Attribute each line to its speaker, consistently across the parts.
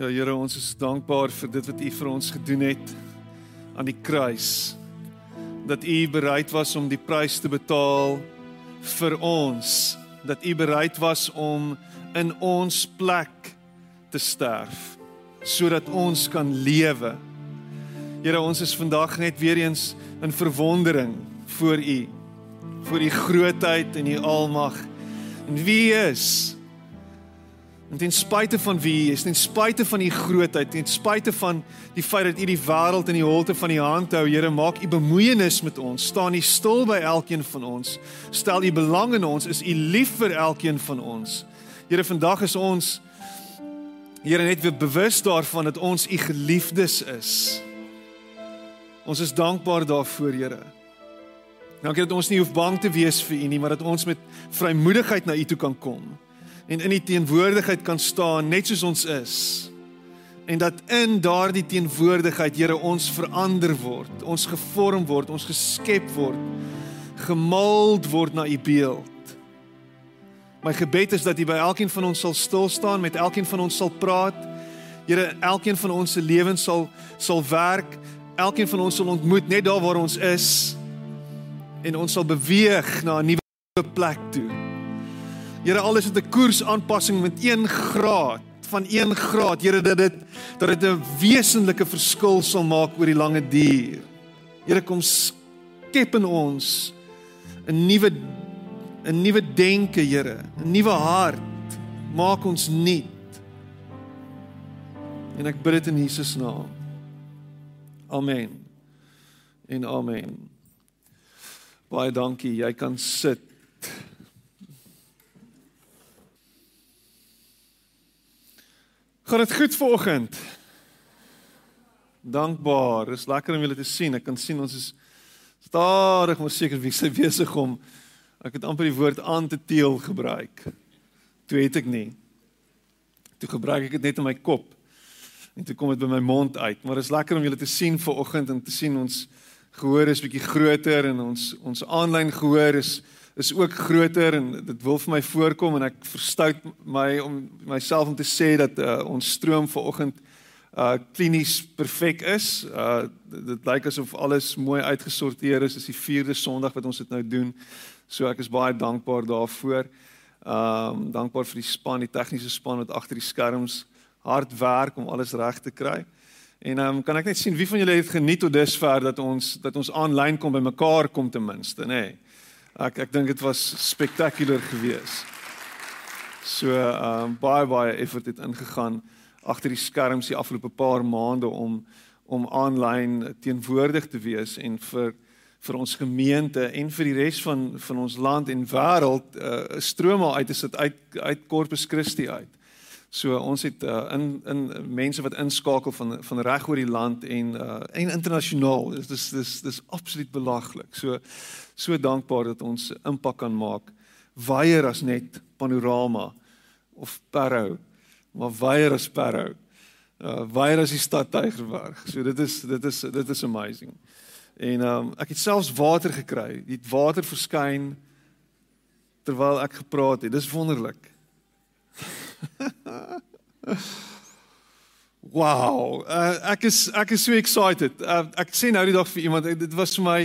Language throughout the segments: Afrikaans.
Speaker 1: Ja Here, ons is dankbaar vir dit wat U vir ons gedoen het aan die kruis. Dat U bereid was om die prys te betaal vir ons, dat U bereid was om in ons plek te sterf sodat ons kan lewe. Here, ons is vandag net weer eens in verwondering voor U, voor U grootheid en U almag. En wie is En ten spyte van wie jy is, ten spyte van u grootheid, ten spyte van die feit dat u die wêreld in die holte van u hand hou, Here, maak u bemoeienis met ons. Staan u stil by elkeen van ons. Stel u belang in ons. Is u lief vir elkeen van ons? Here, vandag is ons Here net weer bewus daarvan dat ons u geliefdes is. Ons is dankbaar daarvoor, Here. Dankie dat ons nie hoef bang te wees vir u nie, maar dat ons met vrymoedigheid na u toe kan kom en in die teenwoordigheid kan staan net soos ons is. En dat in daardie teenwoordigheid Here ons verander word, ons gevorm word, ons geskep word, gemuld word na u beeld. My gebed is dat U by elkeen van ons sal stil staan, met elkeen van ons sal praat. Here, elkeen van ons se lewens sal sal werk. Elkeen van ons sal ontmoet net daar waar ons is en ons sal beweeg na 'n nuwe plek toe. Here alles het 'n koersaanpassing met 1 graad van 1 graad. Here dat dit dat dit 'n wesenlike verskil sal maak oor die lange duur. Here kom skep in ons 'n nuwe 'n nuwe denke, Here, 'n nuwe hart. Maak ons nuut. En ek bid dit in Jesus naam. Amen. En amen. Baie dankie. Jy kan sit. Gaan dit goed vanoggend? Dankbaar. Dis lekker om julle te sien. Ek kan sien ons is stadig maar seker besig om ek het amper die woord aan te teel gebruik. Toe het ek nie. Toe gebruik ek dit net in my kop. En toe kom dit by my mond uit. Maar dit is lekker om julle te sien vanoggend en te sien ons gehoor is bietjie groter en ons ons aanlyn gehoor is is ook groter en dit wil vir my voorkom en ek verstout my om myself om te sê dat uh, ons stroom vanoggend uh klinies perfek is. Uh dit lyk asof alles mooi uitgesorteer is. Dis die 4de Sondag wat ons dit nou doen. So ek is baie dankbaar daarvoor. Um dankbaar vir die span, die tegniese span wat agter die skerms hard werk om alles reg te kry. En um kan ek net sien wie van julle het geniet tot dusver dat ons dat ons aanlyn kom by mekaar kom ten minste, nê? Nee. Ek ek dink dit was spektakulêr geweest. So ehm um, baie baie effort het ingegaan agter die skerms die afgelope paar maande om om aanlyn teenwoordig te wees en vir vir ons gemeente en vir die res van van ons land en wêreld 'n uh, stroom uit is dit uit uit Corpus Christi uit. So ons het uh, in in mense wat inskakel van van reg oor die land en uh, en internasionaal. Dis dis dis dis absoluut belaglik. So so dankbaar dat ons impak kan maak. Waier as net panorama of Parow, maar waier as Parow. Uh waier as die stad Tygerberg. So dit is dit is dit is amazing. En um ek het selfs water gekry. Die water verskyn terwyl ek gepraat het. Dis wonderlik. wow, uh, ek is ek is so excited. Uh, ek sê nou die dag vir iemand, dit was vir my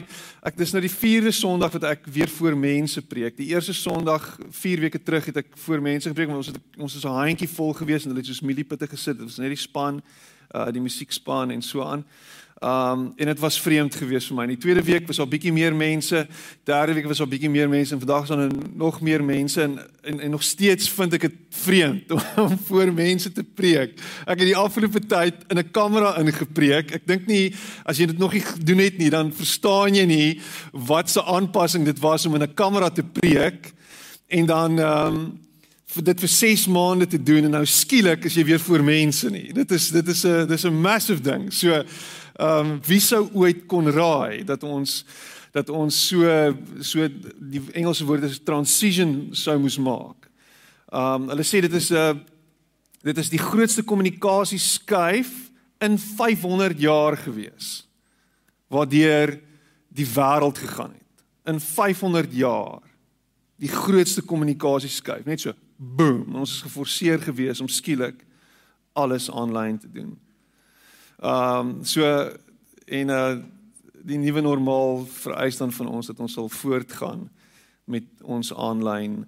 Speaker 1: ek dis nou die 4de Sondag wat ek weer voor mense preek. Die eerste Sondag 4 weke terug het ek voor mense gepreek, maar ons het ons is 'n handjie vol gewees en hulle het soos mieliepitte gesit. Dit was net die span, uh die musiekspan en so aan. Um en dit was vreemd geweest vir my. In die tweede week was daar bietjie meer mense. Derde week was daar bietjie meer mense en vandag is daar nog meer mense en, en en nog steeds vind ek dit vreemd om, voor mense te preek. Ek het die afgelope tyd in 'n kamera ingepreek. Ek dink nie as jy dit nog nie gedoen het nie, dan verstaan jy nie wat se aanpassing dit was om in 'n kamera te preek en dan um vir dit vir 6 maande te doen en nou skielik is jy weer voor mense nie. Dit is dit is 'n dis 'n massive ding. So Ehm um, wie sou ooit kon raai dat ons dat ons so so die Engelse woord is transition sou moes maak. Ehm um, hulle sê dit is 'n uh, dit is die grootste kommunikasie skuif in 500 jaar gewees waardeur die wêreld gegaan het. In 500 jaar die grootste kommunikasie skuif, net so boom, ons is geforseer gewees om skielik alles aanlyn te doen. Ehm um, so en uh die nuwe normaal vereis dan van ons dat ons sal voortgaan met ons aanlyn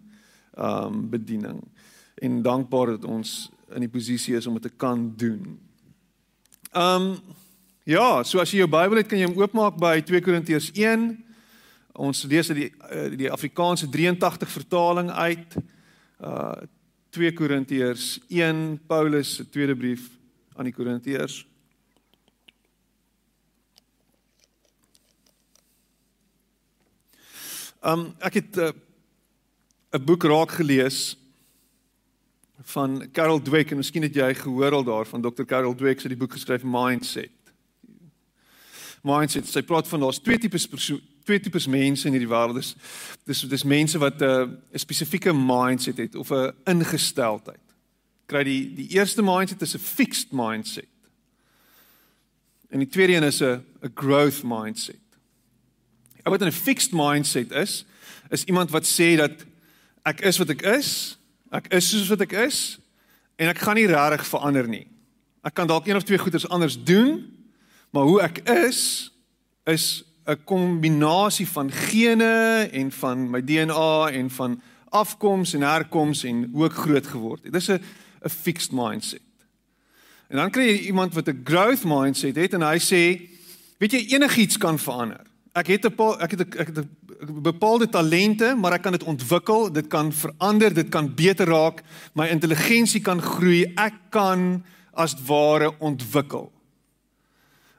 Speaker 1: ehm um, bediening. En dankbaar dat ons in die posisie is om dit te kan doen. Ehm um, ja, so as jy jou Bybel het, kan jy hom oopmaak by 2 Korintiërs 1. Ons lees uit die eh, die Afrikaanse 83 vertaling uit. Uh 2 Korintiërs 1 Paulus se tweede brief aan die Korintiërs. Um ek het 'n uh, boek raak gelees van Carol Dweck en miskien het jy gehoor al daarvan Dr. Carol Dweck se die boek geskryf Mindset. Mindset, sy praat van daar's twee tipes persoon twee tipes mense in hierdie wêreld. Dis dis dis mense wat 'n uh, spesifieke mindset het of 'n ingesteldheid. Kry die die eerste mindset is 'n fixed mindset. En die tweede een is 'n 'n growth mindset. Ou wat 'n fixed mindset is, is iemand wat sê dat ek is wat ek is Ek is soos wat ek is en ek gaan nie regtig verander nie. Ek kan dalk een of twee goeders anders doen, maar hoe ek is is 'n kombinasie van gene en van my DNA en van afkoms en herkoms en hoe ek groot geword het. Dis 'n 'n fixed mindset. En dan kry jy iemand wat 'n growth mindset het en hy sê, weet jy enigiets kan verander. Ek het 'n ek het ek het 'n bepaalde talente, maar ek kan dit ontwikkel, dit kan verander, dit kan beter raak, my intelligensie kan groei, ek kan as ware ontwikkel.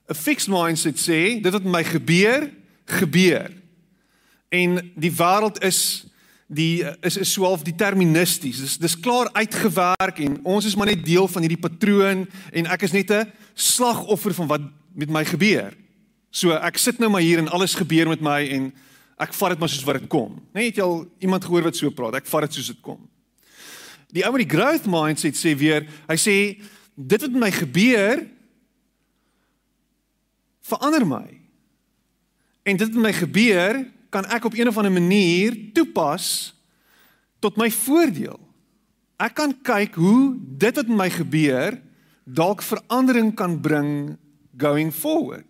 Speaker 1: 'n Fixed mindset sê, dit wat my gebeur, gebeur. En die wêreld is die is is swaalf deterministies. Dis dis klaar uitgewerk en ons is maar net deel van hierdie patroon en ek is net 'n slagoffer van wat met my gebeur. So ek sit nou maar hier en alles gebeur met my en ek vat dit maar soos wat dit kom. Net het jy al iemand gehoor wat so praat? Ek vat dit soos dit kom. Die ou met die growth mindset sê weer, hy sê dit wat met my gebeur verander my. En dit wat met my gebeur, kan ek op een of ander manier toepas tot my voordeel. Ek kan kyk hoe dit wat met my gebeur dalk verandering kan bring going forward.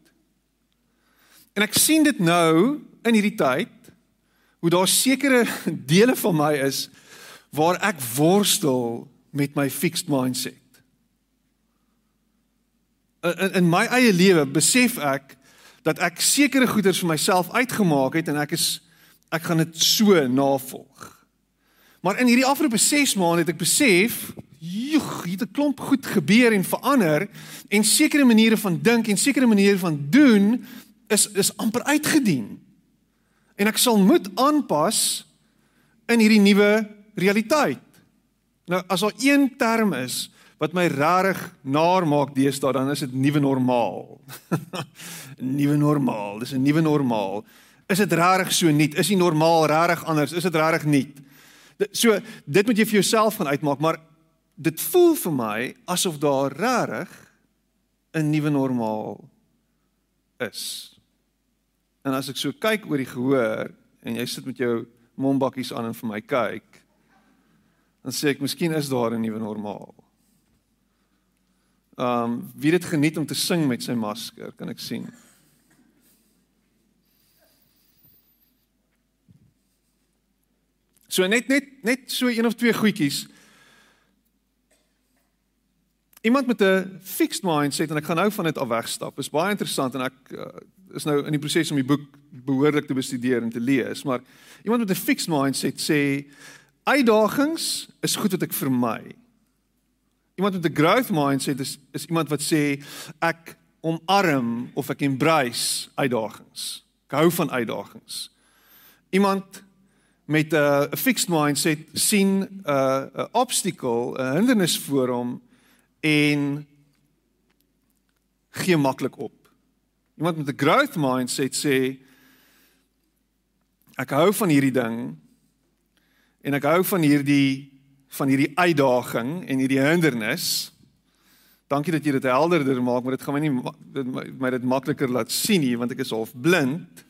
Speaker 1: En ek sien dit nou in hierdie tyd hoe daar sekere dele van my is waar ek worstel met my fixed mindset. In in my eie lewe besef ek dat ek sekere goeders vir myself uitgemaak het en ek is ek gaan dit so navolg. Maar in hierdie afgelope 6 maande het ek besef, joh, hier het 'n klomp goed gebeur en verander en sekere maniere van dink en sekere maniere van doen is is amper uitgedien. En ek sal moet aanpas in hierdie nuwe realiteit. Nou as daar een term is wat my regtig naar maak deesdae, dan is dit nuwe normaal. nuwe normaal, dis 'n nuwe normaal. Is dit regtig so nuut? Is die normaal regtig anders? Is dit regtig nuut? So dit moet jy vir jouself gaan uitmaak, maar dit voel vir my asof daar regtig 'n nuwe normaal is. En as ek so kyk oor die gehoor en jy sit met jou mombakkies aan en vir my kyk, dan sê ek miskien is daar 'n nuwe normaal. Um wie dit geniet om te sing met sy masker, kan ek sien. So net net net so een of twee goedjies. Iemand met 'n fixed mindset en ek gaan nou van dit af wegstap. Is baie interessant en ek uh, is nou in die proses om die boek behoorlik te bestudeer en te lees, maar iemand met 'n fixed mindset sê uitdagings is goed wat ek vermy. Iemand met 'n growth mindset is is iemand wat sê ek omarm of ek embrace uitdagings. Ek hou van uitdagings. Iemand met 'n fixed mindset sien 'n 'n obstacle, 'n hindernis voor hom en gee maklik op. Iemand met 'n growth mindset sê ek hou van hierdie ding en ek hou van hierdie van hierdie uitdaging en hierdie hindernis. Dankie dat jy dit helderder maak, maar dit gaan my nie dit my dit makliker laat sien nie want ek is half blind.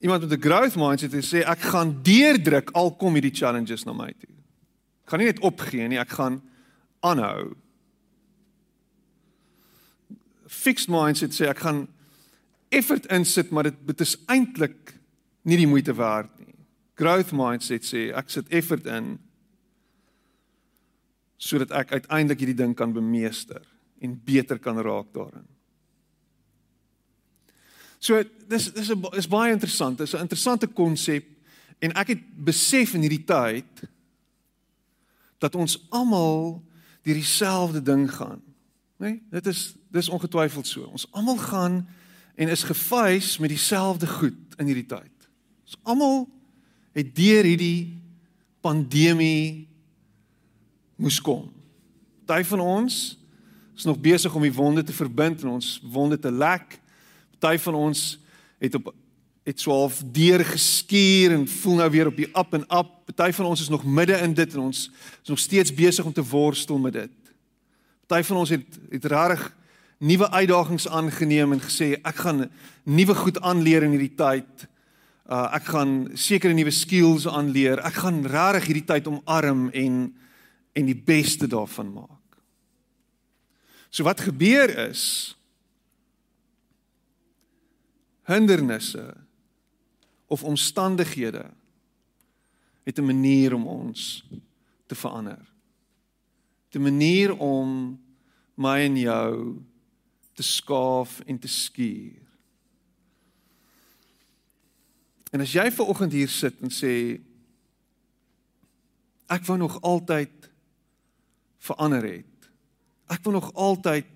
Speaker 1: Iemand met 'n growth mindset sê ek gaan deurdruk al kom hierdie challenges na my toe. Ek gaan nie net opgee nie, ek gaan aanhou. Fixed mindset sê ek gaan effort insit, maar dit dit is eintlik nie die moeite werd nie. Growth mindset sê ek sit effort in sodat ek uiteindelik hierdie ding kan bemeester en beter kan raak daarin. So dis dis 'n is baie interessant. Dis 'n interessante konsep en ek het besef in hierdie tyd dat ons almal deur dieselfde ding gaan. Né? Nee, dit is dis ongetwyfeld so. Ons almal gaan en is gefees met dieselfde goed in hierdie tyd. Ons almal het deur hierdie pandemie moes kom. Party van ons is nog besig om die wonde te verbind en ons wonde te lek. Party van ons het op het swaalf deur geskuur en voel nou weer op die up en up. Party van ons is nog midde in dit en ons is nog steeds besig om te worstel met dit. Party van ons het het regtig nuwe uitdagings aangeneem en gesê ek gaan nuwe goed aanleer in hierdie tyd. Uh ek gaan sekere nuwe skills aanleer. Ek gaan regtig hierdie tyd omarm en en die beste daarvan maak. So wat gebeur is hindernisse of omstandighede het 'n manier om ons te verander. 'n manier om my en jou te skaaf en te skuur. En as jy ver oggend hier sit en sê ek wou nog altyd verander het Ek wou nog altyd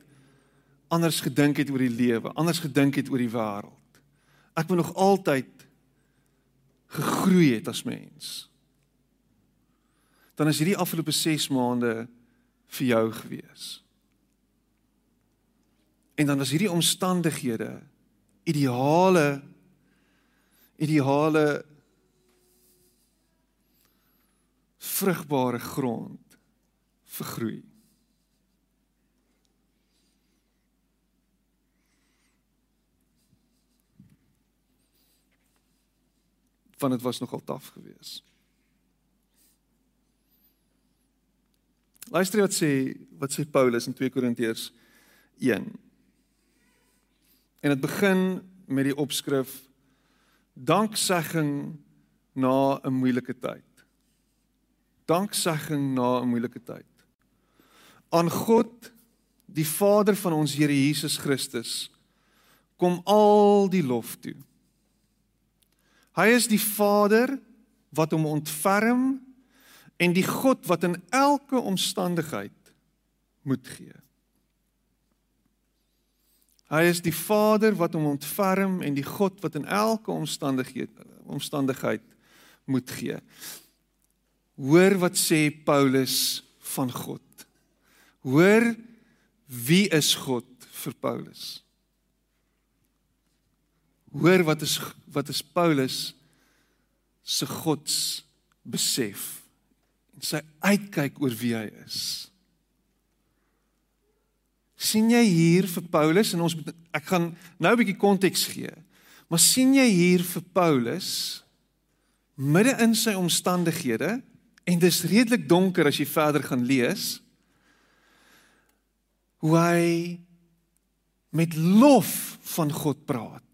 Speaker 1: anders gedink het oor die lewe, anders gedink het oor die wêreld. Ek wou nog altyd gegroei het as mens. Dan is hierdie afgelope 6 maande vir jou gewees. En dan was hierdie omstandighede ideale ideale vrugbare grond vir groei. Van dit was nogal taaf geweest. Luister wat sê wat sê Paulus in 2 Korintiërs 1. En dit begin met die opskrif danksegging na 'n moeilike tyd. Danksegging na 'n moeilike tyd. Aan God, die Vader van ons Here Jesus Christus, kom al die lof toe. Hy is die Vader wat hom ontferm en die God wat in elke omstandigheid moet gee. Hy is die Vader wat hom ontferm en die God wat in elke omstandigheid omstandigheid moet gee. Hoor wat sê Paulus van God. Hoor wie is God vir Paulus? Hoor wat is wat is Paulus se gods besef en sy uitkyk oor wie hy is. sien jy hier vir Paulus en ons ek gaan nou 'n bietjie konteks gee. Maar sien jy hier vir Paulus midde in sy omstandighede en dis redelik donker as jy verder gaan lees hoe hy met lof van God praat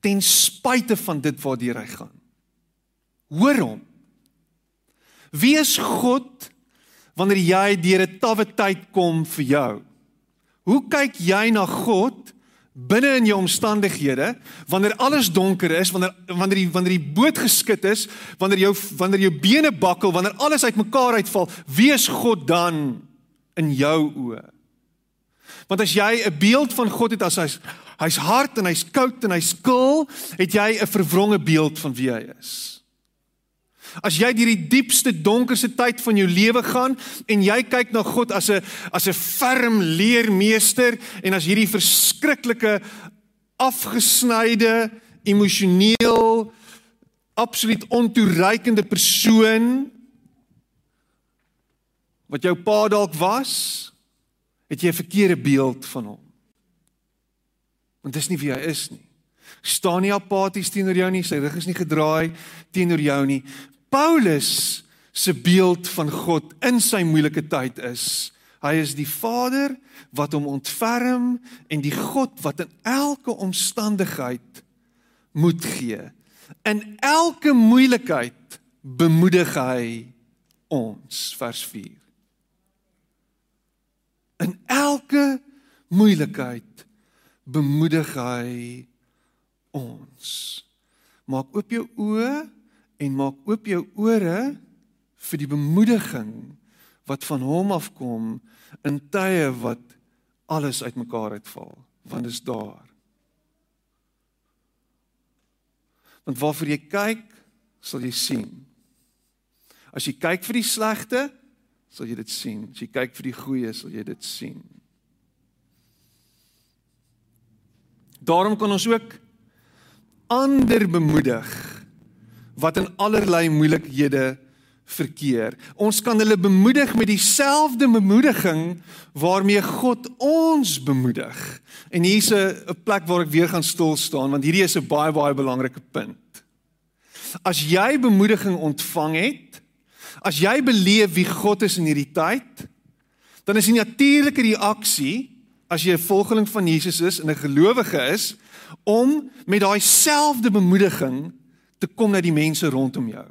Speaker 1: ten spyte van dit waartoe hy gaan. Hoor hom. Wie is God wanneer jy deur 'n tawwe tyd kom vir jou? Hoe kyk jy na God binne in jou omstandighede wanneer alles donker is, wanneer wanneer die wanneer die boot geskit is, wanneer jou wanneer jou bene bakkel, wanneer alles uitmekaar uitval, wie is God dan in jou oë? Want as jy 'n beeld van God het as hy's hy's hard en hy's koud en hy's kil, het jy 'n verwronge beeld van wie hy is. As jy deur die diepste donkerste tyd van jou lewe gaan en jy kyk na God as 'n as 'n ferm leermeester en as hierdie verskriklike afgesnyde emosioneel absoluut ontoereikende persoon wat jou pa dalk was het jy 'n verkeerde beeld van hom. Want dis nie wie hy is nie. Staan nie apaties teenoor jou nie, sy rug is nie gedraai teenoor jou nie. Paulus se beeld van God in sy moeilike tyd is. Hy is die Vader wat hom ontferm en die God wat in elke omstandigheid moed gee. In elke moeilikheid bemoedig hy ons vers 4. In elke moeilikheid bemoedig hy ons. Maak oop jou oë en maak oop jou ore vir die bemoediging wat van hom afkom in tye wat alles uitmekaar uitval, want dit is daar. Want waarvoor jy kyk, sal jy sien. As jy kyk vir die slegte, sal jy dit sien. As jy kyk vir die goeie, sal jy dit sien. Daarom kan ons ook ander bemoedig wat in allerlei moeilikhede verkeer. Ons kan hulle bemoedig met dieselfde bemoediging waarmee God ons bemoedig. En hier's 'n plek waar ek weer gaan stil staan want hierdie is 'n baie baie belangrike punt. As jy bemoediging ontvang het, as jy beleef wie God is in hierdie tyd, dan is die natuurlike reaksie as jy 'n volgeling van Jesus is en 'n gelowige is om met daai selfde bemoediging te kom na die mense rondom jou.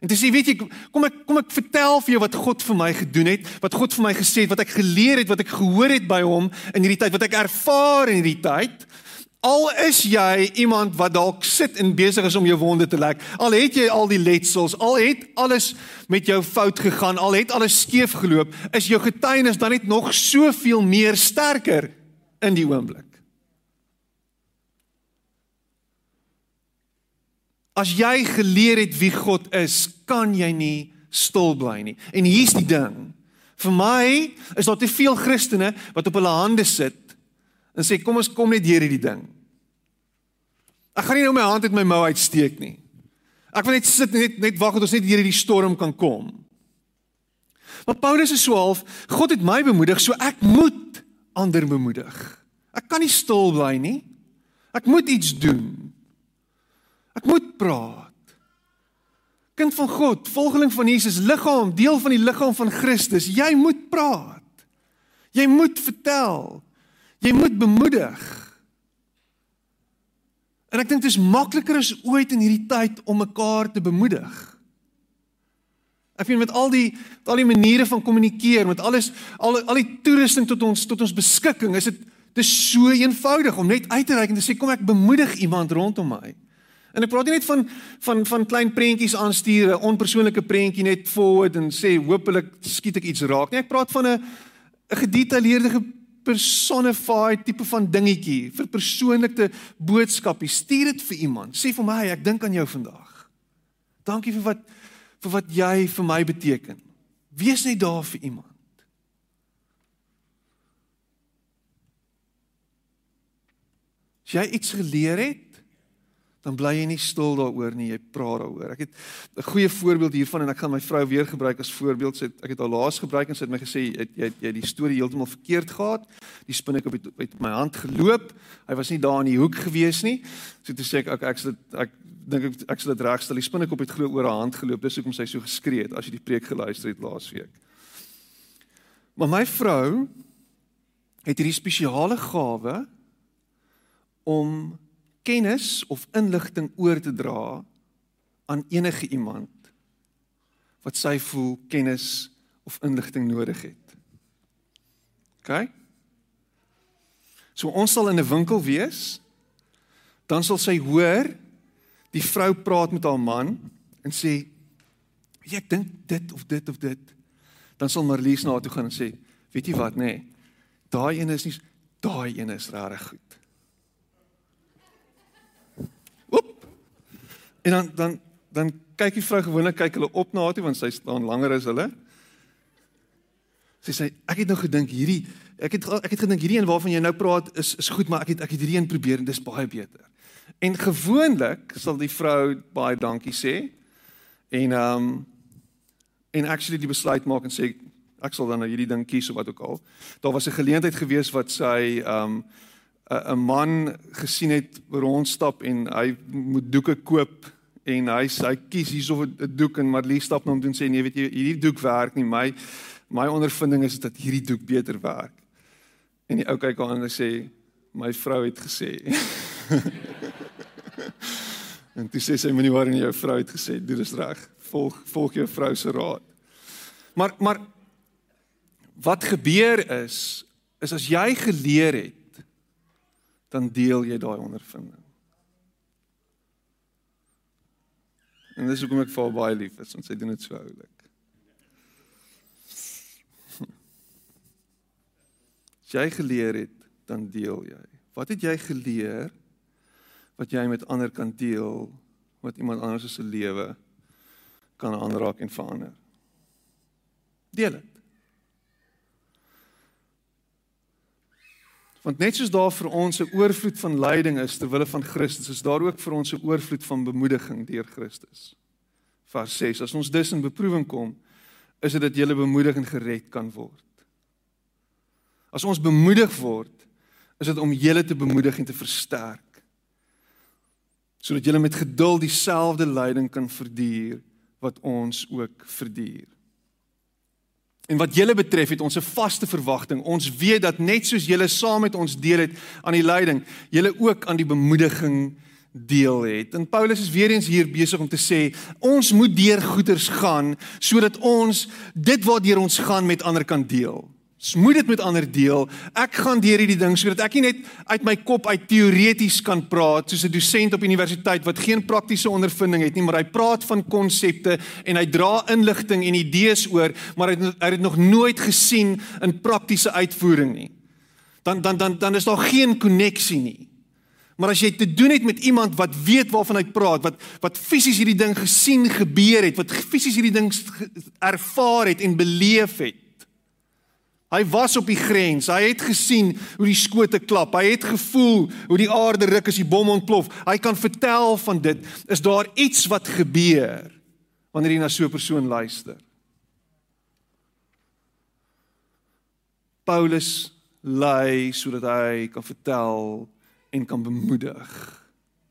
Speaker 1: En dis jy weet jy kom ek kom ek vertel vir jou wat God vir my gedoen het, wat God vir my gesê het, wat ek geleer het, wat ek gehoor het by hom in hierdie tyd, wat ek ervaar in hierdie tyd. Al is jy iemand wat dalk sit en besig is om jou wonde te lek, al het jy al die letsels, al het alles met jou fout gegaan, al het alles skeef geloop, is jou getuienis dan net nog soveel meer sterker in die oomblik. As jy geleer het wie God is, kan jy nie stil bly nie. En hier's die ding. Vir my is daar te veel Christene wat op hulle hande sit en sê kom ons kom net deur hierdie ding. Ek gaan nie nou my hand uit my mou uitsteek nie. Ek wil net sit net net wag dat ons net deur hierdie storm kan kom. Maar Paulus is so half, God het my bemoedig, so ek moet ander bemoedig. Ek kan nie stil bly nie. Ek moet iets doen. Ek moet praat. Kind van God, volgeling van Jesus, liggaam, deel van die liggaam van Christus, jy moet praat. Jy moet vertel. Jy moet bemoedig. En ek dink dit is makliker as ooit in hierdie tyd om mekaar te bemoedig. Ek vind met al die al die maniere van kommunikeer, met alles al al die toerusting tot ons tot ons beskikking, is dit dis so eenvoudig om net uit te reik en te sê kom ek bemoedig iemand rondom my. En ek praat nie net van van van klein prentjies aanstuur, 'n onpersoonlike prentjie net forward en sê hopelik skiet ek iets raak nie. Ek praat van 'n 'n gedetailleerde personified tipe van dingetjie vir persoonlike boodskapie. Stuur dit vir iemand. Sê vir my, ek dink aan jou vandag. Dankie vir wat vir wat jy vir my beteken. Wees net daar vir iemand. As jy iets geleer het, dan bly jy nie stil daaroor nie, jy praat daaroor. Ek het 'n goeie voorbeeld hiervan en ek gaan my vrou weer gebruik as voorbeeld. Sy het ek het haar laas gebruik en sy het my gesê jy jy jy die storie heeltemal verkeerd gehad. Die spinnek het uit my hand geloop. Hy was nie daar in die hoek gewees nie. So toe sê ek ek ek sê ek dink ek ek sal dit regstel. Die spinnek het glo oor haar hand geloop. Dis hoekom sy so geskree het as jy die preek geluister het laasweek. Maar my vrou het hierdie spesiale gawe om kennis of inligting oor te dra aan enige iemand wat sy voel kennis of inligting nodig het. OK? So ons sal in 'n winkel wees, dan sal sy hoor die vrou praat met haar man en sê ek dink dit of dit of dit. Dan sal Marlies na toe gaan en sê, weet jy wat nê? Nee, daai een is nie daai een is regtig goed. En dan dan dan kyk die vrou gewoonlik kyk hulle op na haar toe want sy staan langer as hulle. Sy sê ek het nou gedink hierdie ek het ek het gedink hierdie een waarvan jy nou praat is is goed maar ek het ek het hierdie een probeer en dis baie beter. En gewoonlik sal die vrou baie dankie sê en ehm um, en actually die besluit maak en sê ek sal dan nou hierdie ding kies of wat ook al. Daar was 'n geleentheid gewees wat sy ehm um, 'n man gesien het rondstap en hy moet doeke koop en hy hy kies hierso 'n doek en Marlie stap na hom toe en sê nee, weet jy, hierdie doek werk nie. My my ondervinding is dat hierdie doek beter werk. En die ou kyk aan en sê my vrou het gesê. en dis sê sy moenie worry nie, jou vrou het gesê, doen dit reg. Volg volg jou vrou se raad. Maar maar wat gebeur is is as jy geleer het dan deel jy daai ondervinding. En dis hoekom ek vir baie lief is, want sy doen dit so oulik. As jy geleer het, dan deel jy. Wat het jy geleer wat jy met ander kan deel wat iemand anders se lewe kan aanraak en verander? Deel dit. Want net soos daar vir ons 'n oorvloed van lyding is ter wille van Christus, is daar ook vir ons 'n oorvloed van bemoediging deur Christus. Vers 6: As ons dus in beproewing kom, is dit dat jy bemoedig en gered kan word. As ons bemoedig word, is dit om julle te bemoedig en te versterk. Sodat julle met geduld dieselfde lyding kan verduur wat ons ook verduur. En wat julle betref, het ons 'n vaste verwagting. Ons weet dat net soos julle saam met ons deel het aan die lyding, julle ook aan die bemoediging deel het. En Paulus is weer eens hier besig om te sê, ons moet deur goeters gaan sodat ons dit waardeur ons gaan met ander kan deel. Ons moet dit met ander deel. Ek gaan deur hierdie ding sodat ek nie net uit my kop uit teoreties kan praat soos 'n dosent op universiteit wat geen praktiese ondervinding het nie, maar hy praat van konsepte en hy dra inligting en idees oor, maar hy het, hy het nog nooit gesien in praktiese uitvoering nie. Dan dan dan dan is daar geen koneksie nie. Maar as jy te doen het met iemand wat weet waarvan hy praat, wat wat fisies hierdie ding gesien gebeur het, wat fisies hierdie ding ervaar het en beleef het, Hy was op die grens. Hy het gesien hoe die skote klap. Hy het gevoel hoe die aarde ruk as die bom ontplof. Hy kan vertel van dit. Is daar iets wat gebeur wanneer jy na so 'n persoon luister? Paulus lei sodat hy kan vertel en kan bemoedig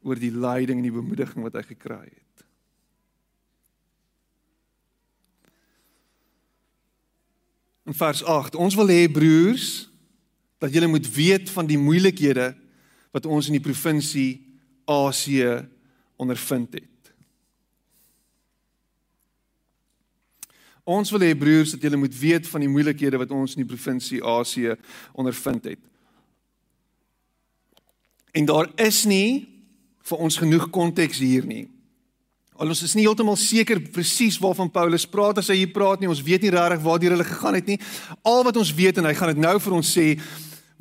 Speaker 1: oor die lyding en die bemoediging wat hy gekry het. In vers 8. Ons wil hê broers dat julle moet weet van die moeilikhede wat ons in die provinsie Asië ondervind het. Ons wil hê broers dat julle moet weet van die moeilikhede wat ons in die provinsie Asië ondervind het. En daar is nie vir ons genoeg konteks hier nie. Al ons is nie heeltemal seker presies waarvan Paulus praat as hy hier praat nie. Ons weet nie regtig waartoe hulle gegaan het nie. Al wat ons weet en hy gaan dit nou vir ons sê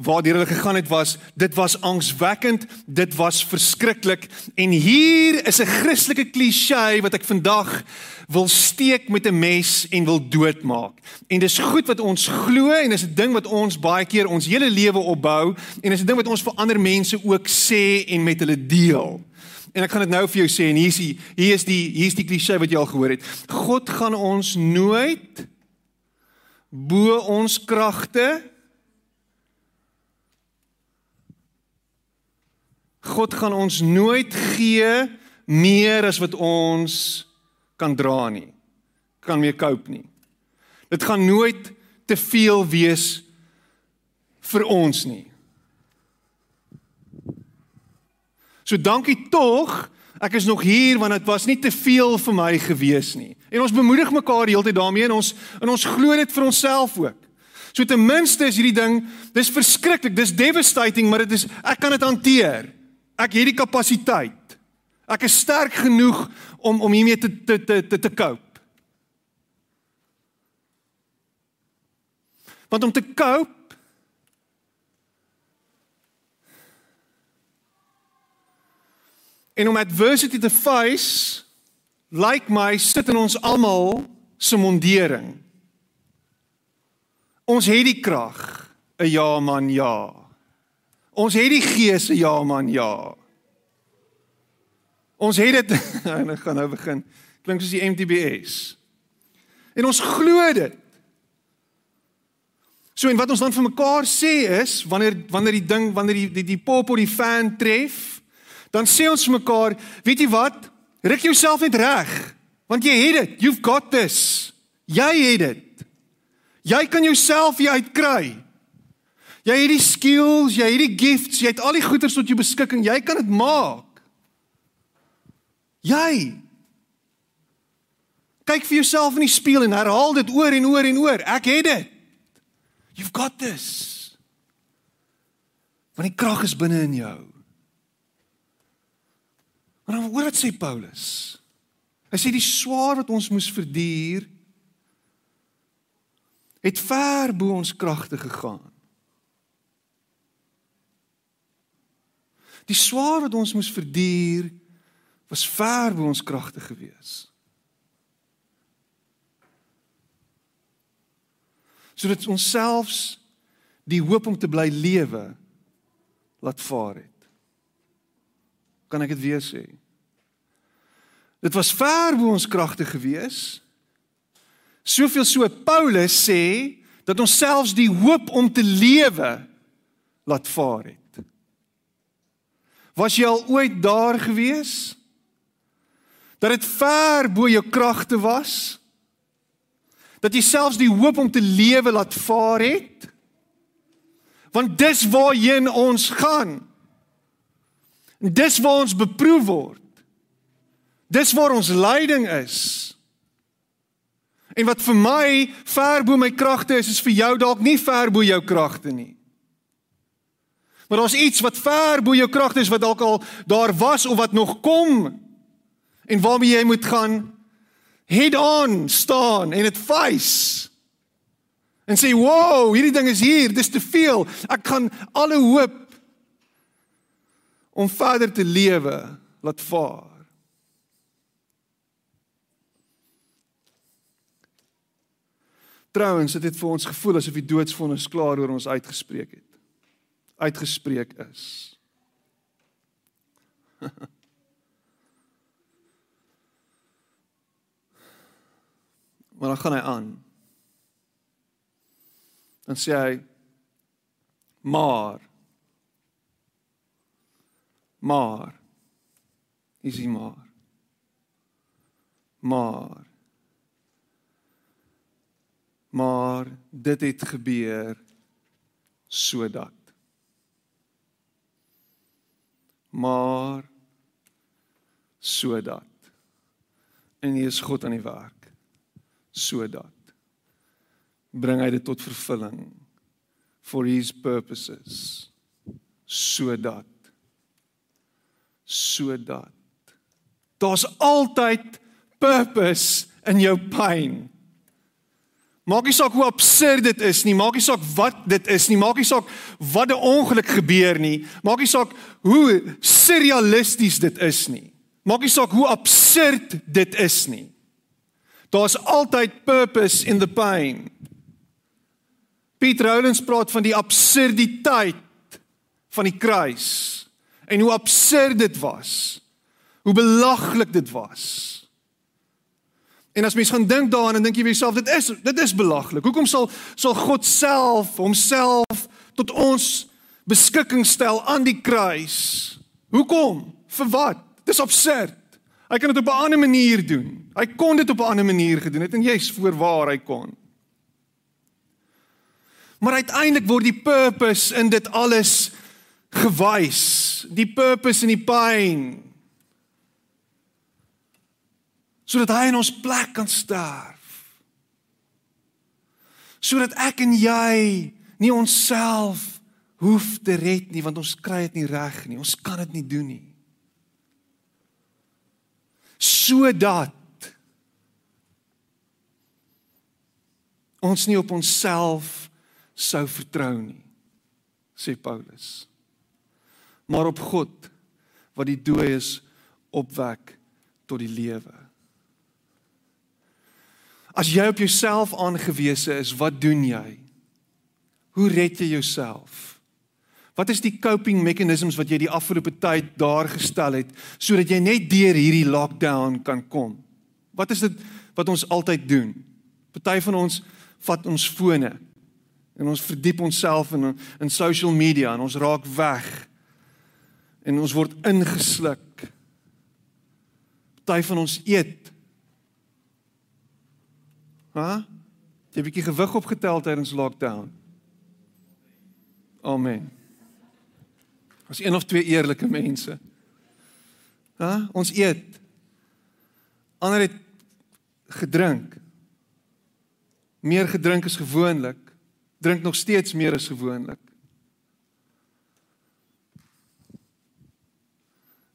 Speaker 1: waartoe hulle gegaan het was dit was angswekkend, dit was verskriklik en hier is 'n Christelike kliseë wat ek vandag wil steek met 'n mes en wil doodmaak. En dis goed wat ons glo en dis 'n ding wat ons baie keer ons hele lewe opbou en dis 'n ding wat ons vir ander mense ook sê en met hulle deel. En ek gaan dit nou vir jou sê en hier is die hier is die hier is die klise wat jy al gehoor het. God gaan ons nooit bo ons kragte God gaan ons nooit gee meer as wat ons kan dra nie. Kan meer cope nie. Dit gaan nooit te veel wees vir ons nie. So dankie tog. Ek is nog hier want dit was nie te veel vir my gewees nie. En ons bemoedig mekaar heeltyd daarmee en ons en ons glo dit vir onsself ook. So ten minste is hierdie ding, dis verskriklik, dis devastating, maar dit is ek kan dit hanteer. Ek het die kapasiteit. Ek is sterk genoeg om om hiermee te te te te, te cope. Want om te cope En om adversity te face, like my sit in ons almal se mondering. Ons het die krag, 'n ja man, ja. Ons het die gees, 'n ja man, ja. Ons het dit en ek gaan nou begin. Klink soos die MTBS. En ons glo dit. So en wat ons dan vir mekaar sê is wanneer wanneer die ding wanneer die die, die pop op die fan tref, dan sê ons vir mekaar, weet jy wat? Ruk jouself net reg, want jy het dit. You've got this. Jy het dit. Jy kan jouself hier uitkry. Jy het die skills, jy het die gifts, jy het al die goeders tot jou beskikking. Jy kan dit maak. Jy kyk vir jouself in die spieël en herhaal dit oor en oor en oor. Ek het dit. You've got this. Want die krag is binne in jou. Maar dan hoor wat sê Paulus. Hy sê die swaar wat ons moes verduur het ver bo ons kragte gegaan. Die swaar wat ons moes verduur was ver bo ons kragte gewees. Sodat ons selfs die hoop om te bly lewe laat vaar het. Kan ek dit weer sê? Dit was ver bo ons kragte gewees. Soveel so Paulus sê dat ons selfs die hoop om te lewe laat vaar het. Was jy al ooit daar gewees? Dat dit ver bo jou kragte was? Dat jy selfs die hoop om te lewe laat vaar het? Want dis waarheen ons gaan. Dis waar ons beproef word. Dis waar ons lyding is. En wat vir my ver bo my kragte is, is vir jou dalk nie ver bo jou kragte nie. Maar daar's iets wat ver bo jou kragte is wat dalk al daar was of wat nog kom en waarmee jy moet gaan head on staan en dit face. En sê, "Wow, hierdie ding is hier, dis te veel. Ek gaan alle hoop om verder te lewe laat vaar." Trouwens, dit het vir ons gevoel asof die doodsvonnis klaar oor ons uitgespreek het uitgespreek is. maar dan gaan hy aan. Dan sê hy maar maar is hy maar. Maar maar dit het gebeur sodat. Maar sodat. En hier is God aan die werk. Sodat. Bring hy dit tot vervulling. For his purposes. Sodat sodat daar's altyd purpose in jou pyn Maak nie saak hoe absurd dit is nie, maak nie saak wat dit is nie, maak nie saak wat 'n ongeluk gebeur nie, maak nie saak hoe surrealisties dit is nie. Maak nie saak hoe absurd dit is nie. Daar's altyd purpose in the pain. Piet Rowlands praat van die absurditeit van die kruis en hoe absurd dit was. Hoe belaglik dit was. En as mens gaan dink daaraan en dink jy vir jouself dit is dit is belaglik. Hoekom sal sal God self homself tot ons beskikking stel aan die kruis? Hoekom? Vir wat? Dis absurd. Hy kan dit op 'n ander manier doen. Hy kon dit op 'n ander manier gedoen het en jy's voorwaar hy kon. Maar uiteindelik word die purpose in dit alles gewys. Die purpose in die pyn, sodat hy in ons plek kan sterf. Sodat ek en jy nie onsself hoef te red nie want ons kry dit nie reg nie. Ons kan dit nie doen nie. Sodat ons nie op onsself sou vertrou nie, sê Paulus. Maar op God wat die dooies opwek tot die lewe. As jy op jouself aangewese is, wat doen jy? Hoe red jy jouself? Wat is die coping mechanisms wat jy die afgelope tyd daar gestel het sodat jy net deur hierdie lockdown kan kom? Wat is dit wat ons altyd doen? Party van ons vat ons fone en ons verdiep onsself in in social media en ons raak weg en ons word ingesluk. Party van ons eet. Ha? Jy 'n bietjie gewig opgetel tydens lockdown. Amen. Ons een of twee eerlike mense. Ha? Ons eet. Ander het gedrink. Meer gedrink as gewoonlik. Drink nog steeds meer as gewoonlik.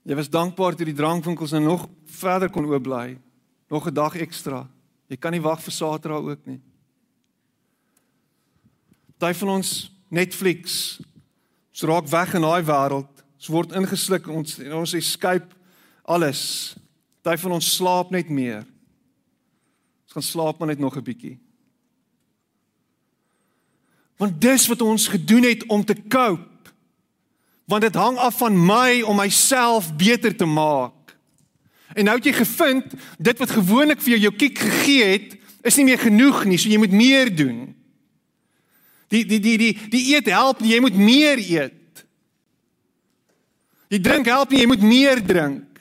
Speaker 1: Jy was dankbaar dat die drankwinkels nou nog verder kon oop bly. Nog 'n dag ekstra. Jy kan nie wag vir Saterdag ook nie. Party van ons Netflix. Ons raak weg in daai wêreld. Ons word ingesluk ons ons escape alles. Party van ons slaap net meer. Ons gaan slaap maar net nog 'n bietjie. Want dis wat ons gedoen het om te cope want dit hang af van my om myself beter te maak. En nou het jy gevind dit wat gewoonlik vir jou jou kiek gegee het, is nie meer genoeg nie, so jy moet meer doen. Die die die die die eet help nie, jy moet meer eet. Die drink help nie, jy moet meer drink.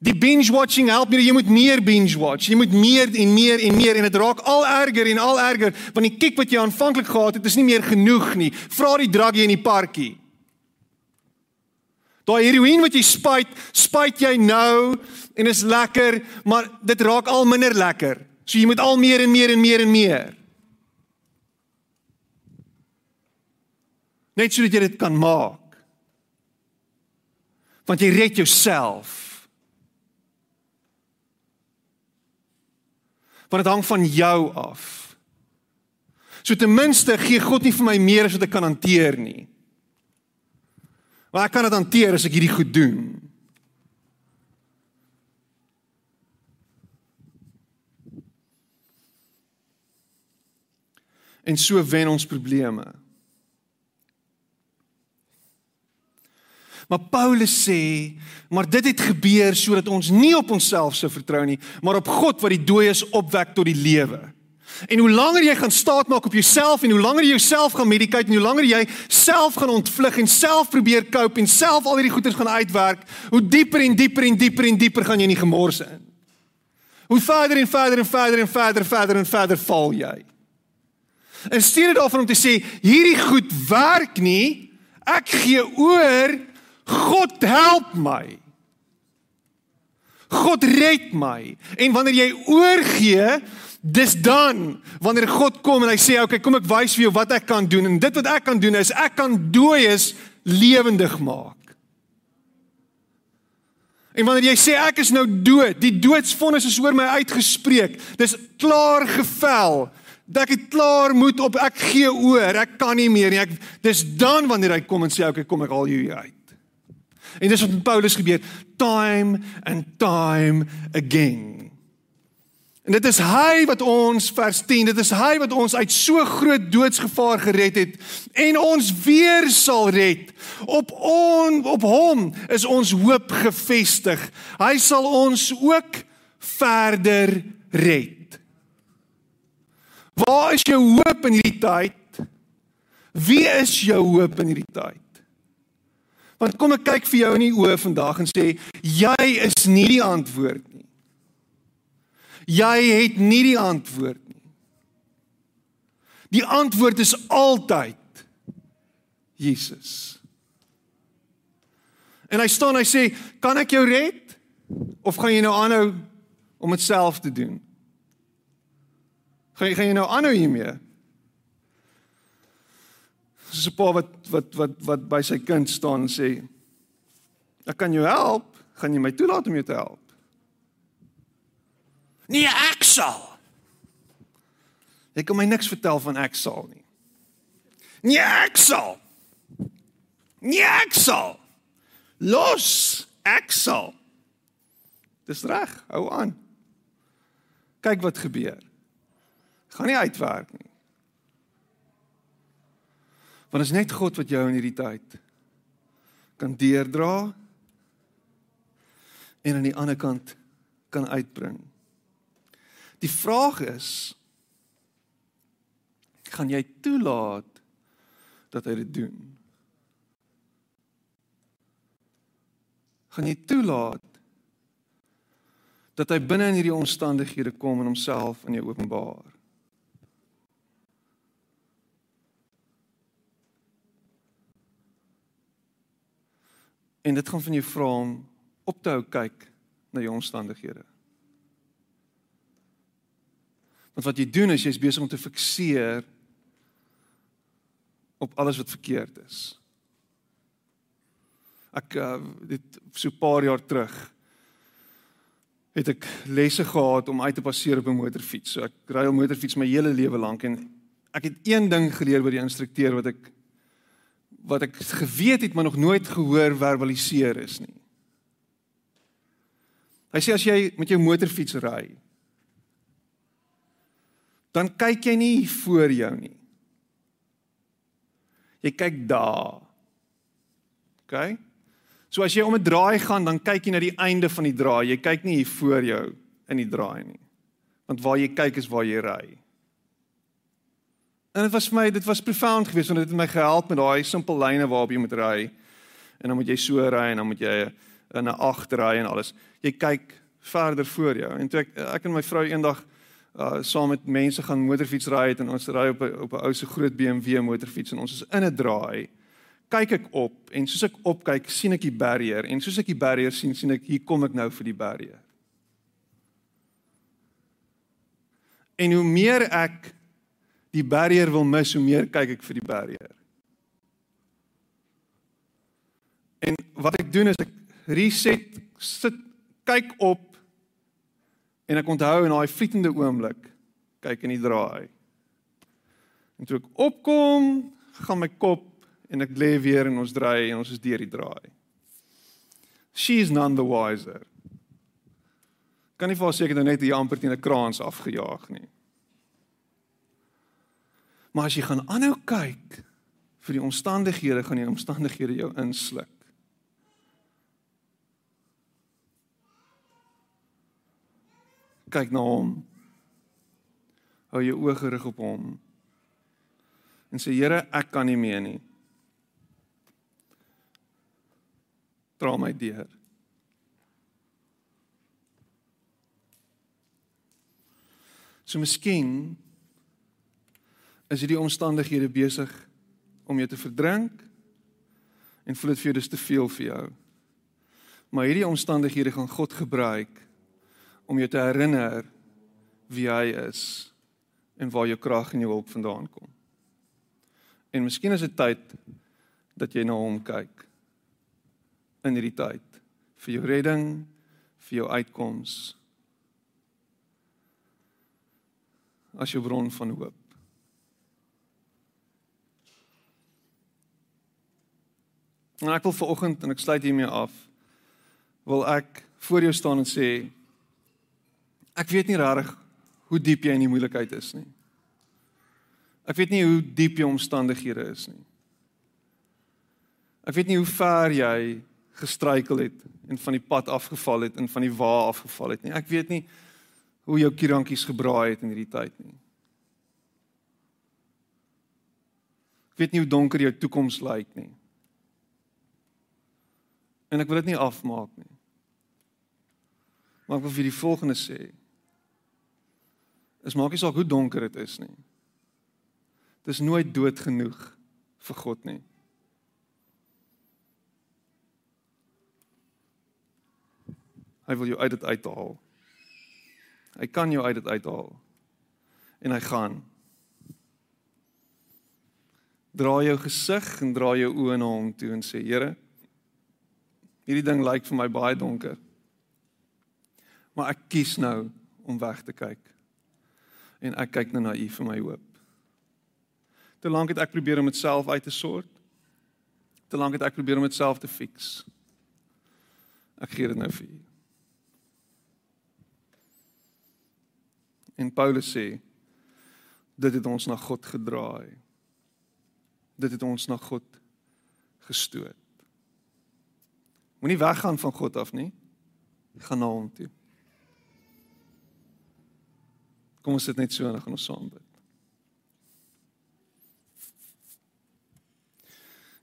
Speaker 1: Die binge watching help nie, jy moet meer binge watch. Jy moet meer en meer en meer en dit raak al erger en al erger want die kick wat jy aanvanklik gehad het, is nie meer genoeg nie. Vra die druggie in die parkie. Daai heroïne wat jy spuit, spuit jy nou en is lekker, maar dit raak al minder lekker. So jy moet al meer en meer en meer en meer. Net sodat jy dit kan maak. Want jy red jouself. Want dit hang van jou af. So ten minste gee God nie vir my meer as wat ek kan hanteer nie. Maar ek kan dit hanteer as ek hierdie goed doen. En so wen ons probleme. Maar Paulus sê, maar dit het gebeur sodat ons nie op onsself sou vertrou nie, maar op God wat die dooies opwek tot die lewe. En hoe langer jy gaan staatmaak op jouself en hoe langer jy jouself gaan medicate en hoe langer jy self gaan ontvlug en self probeer cope en self al hierdie goeders gaan uitwerk, hoe dieper en dieper en dieper en dieper gaan jy in die gemors in. Hoe verder en verder en verder en verder verder en verder val jy. En dit af om te sê hierdie goed werk nie. Ek gee oor God help my. God red my. En wanneer jy oorgee, dis dan wanneer God kom en hy sê, "Oké, okay, kom ek wys vir jou wat ek kan doen." En dit wat ek kan doen is ek kan dooies lewendig maak. En wanneer jy sê ek is nou dood, die doodsvonnis is oor my uitgespreek. Dis klaar gevel. Ek klaar moet op ek gee oor. Ek kan nie meer nie. Ek dis dan wanneer hy kom en sê, "Oké, okay, kom ek haal jou uit." En dis wat met Paulus gebeur time and time again. En dit is hy wat ons vers 10, dit is hy wat ons uit so groot doodsgevaar gered het en ons weer sal red. Op on op hom is ons hoop gefestig. Hy sal ons ook verder red. Waar is jou hoop in hierdie tyd? Wie is jou hoop in hierdie tyd? Want kom ek kyk vir jou in die oë vandag en sê jy is nie die antwoord nie. Jy het nie die antwoord nie. Die antwoord is altyd Jesus. En hy staan hy sê, "Kan ek jou red of gaan jy nou aanhou om dit self te doen?" Gaan jy gaan jy nou aanhou hiermee? Dis 'n pa wat wat wat wat by sy kind staan en sê ek kan jou help, gaan jy my toelaat om jou te help? Nee, ek sal. Ek kan my niks vertel van ek sal nie. Nee, ek sal. Nee, ek sal. Los, ek sal. Dis reg, hou aan. Kyk wat gebeur. Gaan nie uitwerk nie. Want is net God wat jou in hierdie tyd kan deerdra en aan die ander kant kan uitbring. Die vraag is gaan jy toelaat dat hy dit doen? Gaan jy toelaat dat hy binne in hierdie omstandighede kom en homself in jou openbaar. En dit gaan van jou vra om op te hou kyk na jou omstandighede. Want wat jy doen is jy's besig om te fikseer op alles wat verkeerd is. Ek uh, dit so 'n paar jaar terug het ek lesse gehad om uit te passeer op 'n motorfiets. So ek ry al motorfiets my hele lewe lank en ek het een ding geleer by die instrukteur wat ek wat ek geweet het maar nog nooit gehoor verbaliseer is nie. Hy sê as jy met jou motorfiets ry, dan kyk jy nie voor jou nie. Jy kyk daar. OK? So as jy om 'n draai gaan, dan kyk jy na die einde van die draai. Jy kyk nie hier voor jou in die draai nie. Want waar jy kyk is waar jy ry. En dit was vir my, dit was profound geweest want dit het my gehelp met daai simpel lyne waarop jy moet ry. En dan moet jy so ry en dan moet jy in 'n agterry en alles. Jy kyk verder voor jou. En toe ek ek en my vrou eendag uh saam met mense gaan motorfiets ry het en ons ry op 'n op 'n ou se groot BMW motorfiets en ons is in 'n draai. Kyk ek op en soos ek opkyk, sien ek die barrier en soos ek die barrier sien, sien ek hier kom ek nou vir die barrier. En hoe meer ek die barrier wil mis, hoe meer kyk ek vir die barrier. En wat ek doen is ek reset, sit kyk op En ek onthou in daai vlietende oomblik kyk in die draai. En toe ek opkom, gaan my kop en ek lê weer en ons draai en ons is deur die draai. She is none the wiser. Kan nie vir seker nou net hier amper teen 'n kraans afgejaag nie. Maar as jy gaan aanhou kyk vir die omstandighede, gaan die omstandighede jou insluk. kyk na hom. Hou jou oë gerig op hom. En sê Here, ek kan nie meer nie. Dra my deur. So miskien is hierdie omstandighede besig om jou te verdrink en voel dit vir jou dis te veel vir jou. Maar hierdie omstandighede gaan God gebruik om jou te herinner wie hy is en waar jou krag en jou hulp vandaan kom. En miskien is dit tyd dat jy na hom kyk in hierdie tyd vir jou redding, vir jou uitkoms as jou bron van hoop. En ek wil vanoggend en ek sluit hiermee af wil ek voor jou staan en sê Ek weet nie regtig hoe diep jy in die moeilikheid is nie. Ek weet nie hoe diep jou omstandighede is nie. Ek weet nie hoe ver jy gestruikel het en van die pad afgeval het en van die wa afgeval het nie. Ek weet nie hoe jou kierankies gebraai het in hierdie tyd nie. Ek weet nie hoe donker jou toekoms lyk nie. En ek wil dit nie afmaak nie. Maar ek wil vir die volgende sê is maak nie saak hoe donker dit is nie. Dit is nooit dood genoeg vir God nie. Hy wil jou uit dit uithaal. Hy kan jou uit dit uithaal. En hy gaan. Dra jou gesig en dra jou oë na hom toe en sê Here, hierdie ding lyk vir my baie donker. Maar ek kies nou om weg te kyk en ek kyk nou na U vir my hoop. Te lank het ek probeer om dit self uit te sort. Te lank het ek probeer om dit self te fix. Ek gee dit nou vir U. En Paulus sê dit het ons na God gedraai. Dit het ons na God gestoot. Moenie weggaan van God af nie. Gaan na hom toe. Kom ons sit net so en dan gaan ons saam bid.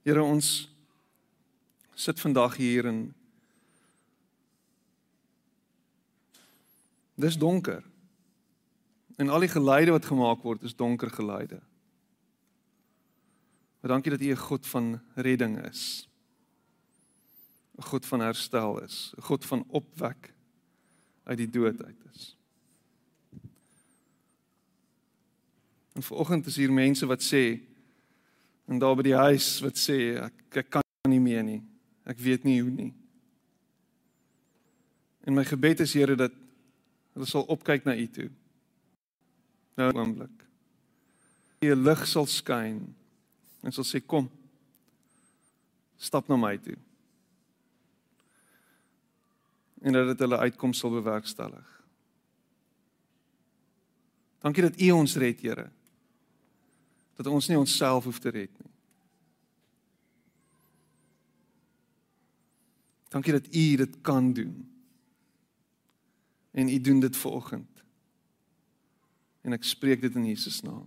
Speaker 1: Here ons sit vandag hier en Dis donker. En al die geluide wat gemaak word is donker geluide. Maar dankie dat U 'n God van redding is. 'n God van herstel is, 'n God van opwek uit die dood uit is. En vanoggend is hier mense wat sê en daar by die huis wat sê ek ek kan nie meer nie. Ek weet nie hoe nie. En my gebed is Here dat hulle sal opkyk na U toe. Nou oomblik. U lig sal skyn en sal sê kom. Stap na my toe. En dat dit hulle uitkoms sal bewerkstellig. Dankie dat U ons red, Here dat ons nie onsself hoef te red nie. Dankie dat U dit kan doen. En U doen dit vanoggend. En ek spreek dit in Jesus naam.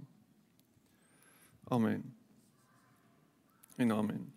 Speaker 1: Amen. En amen.